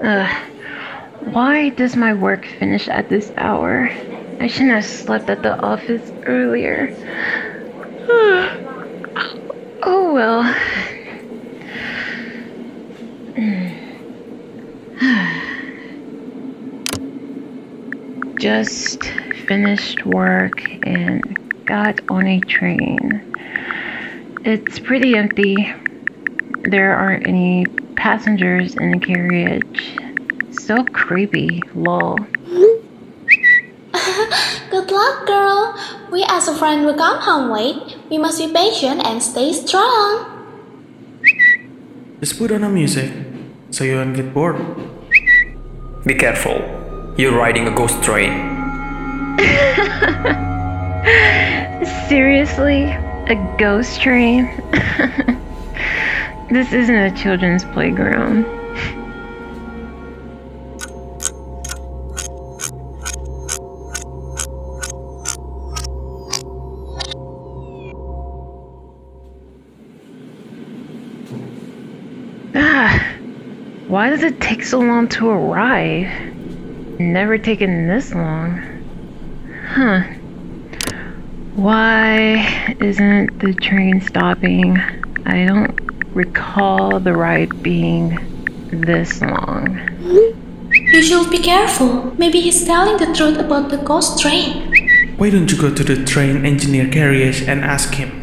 uh, why does my work finish at this hour? I shouldn't have slept at the office earlier. oh well. Just finished work and got on a train. It's pretty empty. There aren't any passengers in the carriage. So creepy, lol. Good luck, girl. We as a friend will come home late. We must be patient and stay strong. Just put on a music so you won't get bored. Be careful. You're riding a ghost train. Seriously? A ghost train? this isn't a children's playground. Ah, why does it take so long to arrive? Never taken this long. Huh. Why isn't the train stopping? I don't recall the ride being this long. You should be careful. Maybe he's telling the truth about the ghost train. Why don't you go to the train engineer carriage and ask him?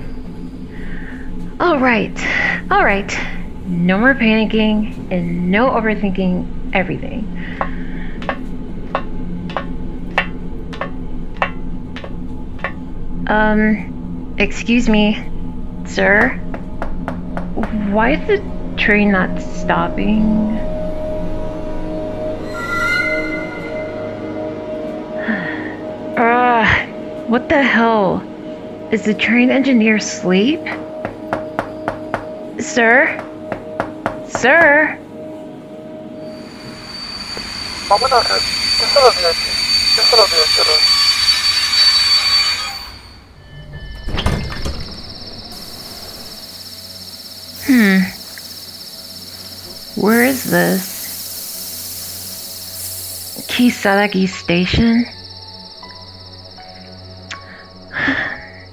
Alright, alright. No more panicking and no overthinking everything. Um, excuse me, sir. Why is the train not stopping? Ah, what the hell? Is the train engineer asleep? Sir? Sir? Hmm. Where is this? Kisaragi Station?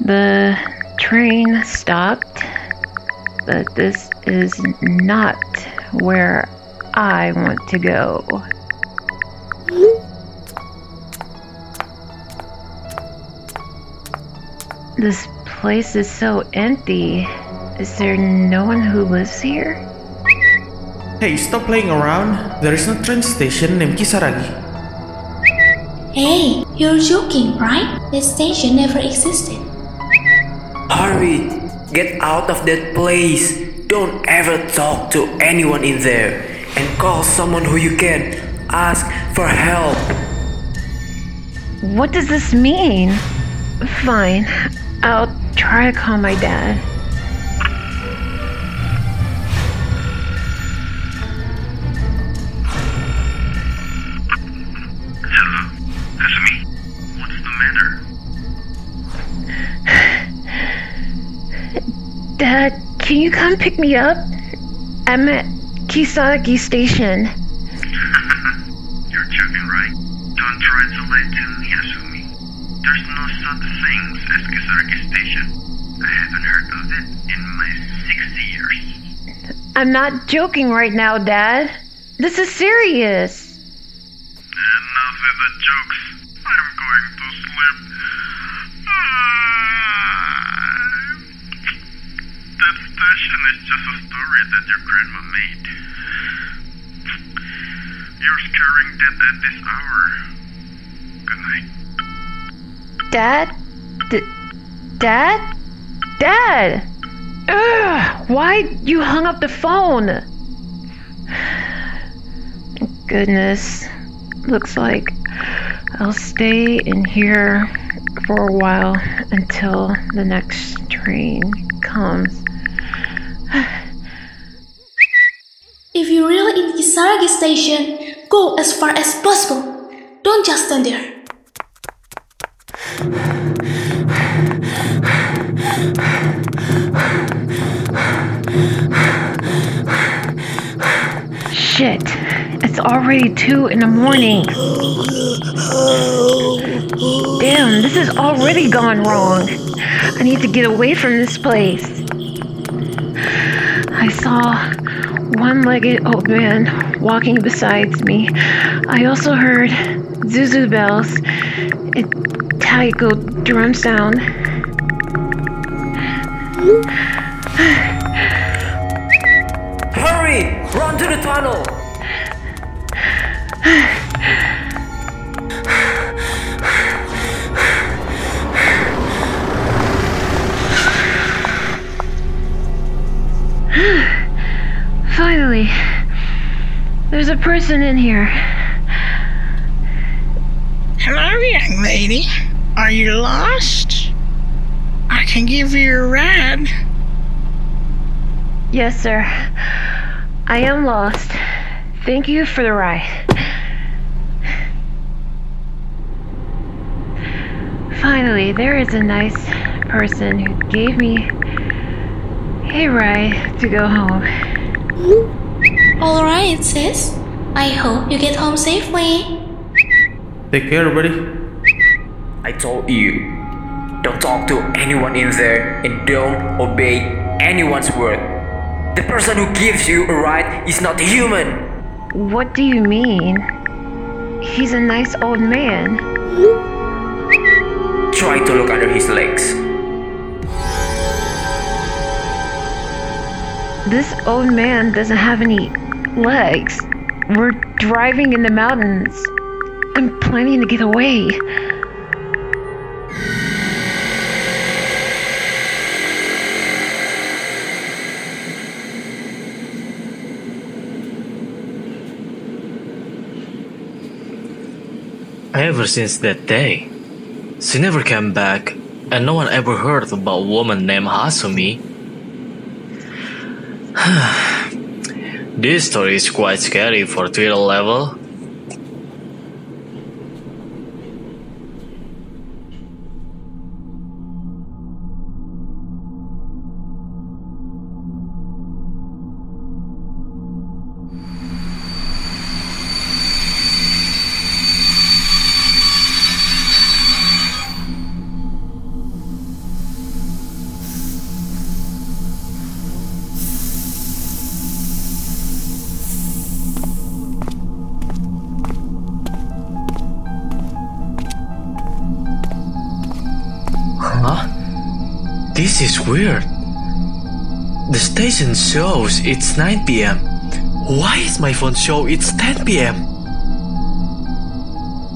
The train stopped, but this is not where I want to go. This place is so empty. Is there no one who lives here? Hey, stop playing around. There is no train station named Kisaragi. Hey, you're joking, right? This station never existed. Hurry! Get out of that place! Don't ever talk to anyone in there and call someone who you can. Ask for help. What does this mean? Fine, I'll try to call my dad. Dad, can you come pick me up? I'm at Kisaragi Station. You're joking, right? Don't try to lie to me, Hasumi. There's no such thing as Kisaragi Station. I haven't heard of it in my 60 years. I'm not joking right now, Dad. This is serious. Enough with the jokes. Going to sleep. Ah. That station is just a story that your grandma made. You're scaring death at this hour. Good night. Dad? D- Dad? Dad! Ugh, why you hung up the phone? Goodness. Looks like I'll stay in here for a while until the next train comes. if you're really in Kisaragi station, go as far as possible. Don't just stand there. Shit it's already 2 in the morning. Damn, this has already gone wrong. I need to get away from this place. I saw one legged old man walking beside me. I also heard suzu bells and taiko drum sound. Finally, there's a person in here. Hello, young lady. Are you lost? I can give you a ride. Yes, sir. I am lost. Thank you for the ride. Finally, there is a nice person who gave me a ride to go home. Alright, sis. I hope you get home safely. Take care, buddy. I told you. Don't talk to anyone in there and don't obey anyone's word. The person who gives you a ride is not human. What do you mean? He's a nice old man. Try to look under his legs. This old man doesn't have any legs. We're driving in the mountains. I'm planning to get away. Ever since that day, she never came back, and no one ever heard about a woman named Hasumi. this story is quite scary for Twitter level. This is weird. The station shows it's 9 pm. Why is my phone show it's 10 pm?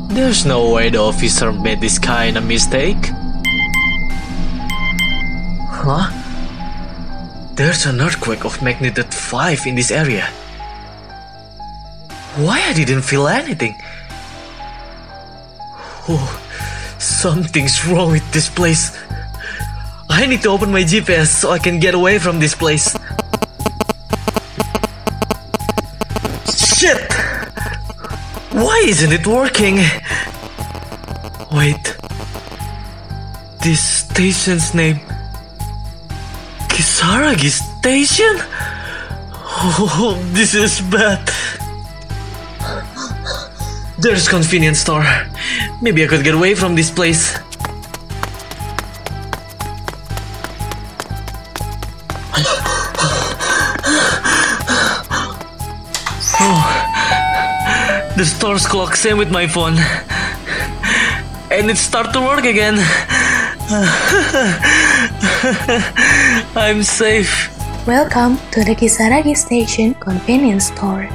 There's no way the officer made this kind of mistake. Huh? There's an earthquake of magnitude 5 in this area. Why I didn't feel anything? Oh, something's wrong with this place. I need to open my GPS so I can get away from this place. Shit! Why isn't it working? Wait. This station's name. Kisaragi Station? Oh, this is bad. There's convenience store. Maybe I could get away from this place. The store's clock same with my phone, and it start to work again. I'm safe. Welcome to the Kisaragi Station convenience store.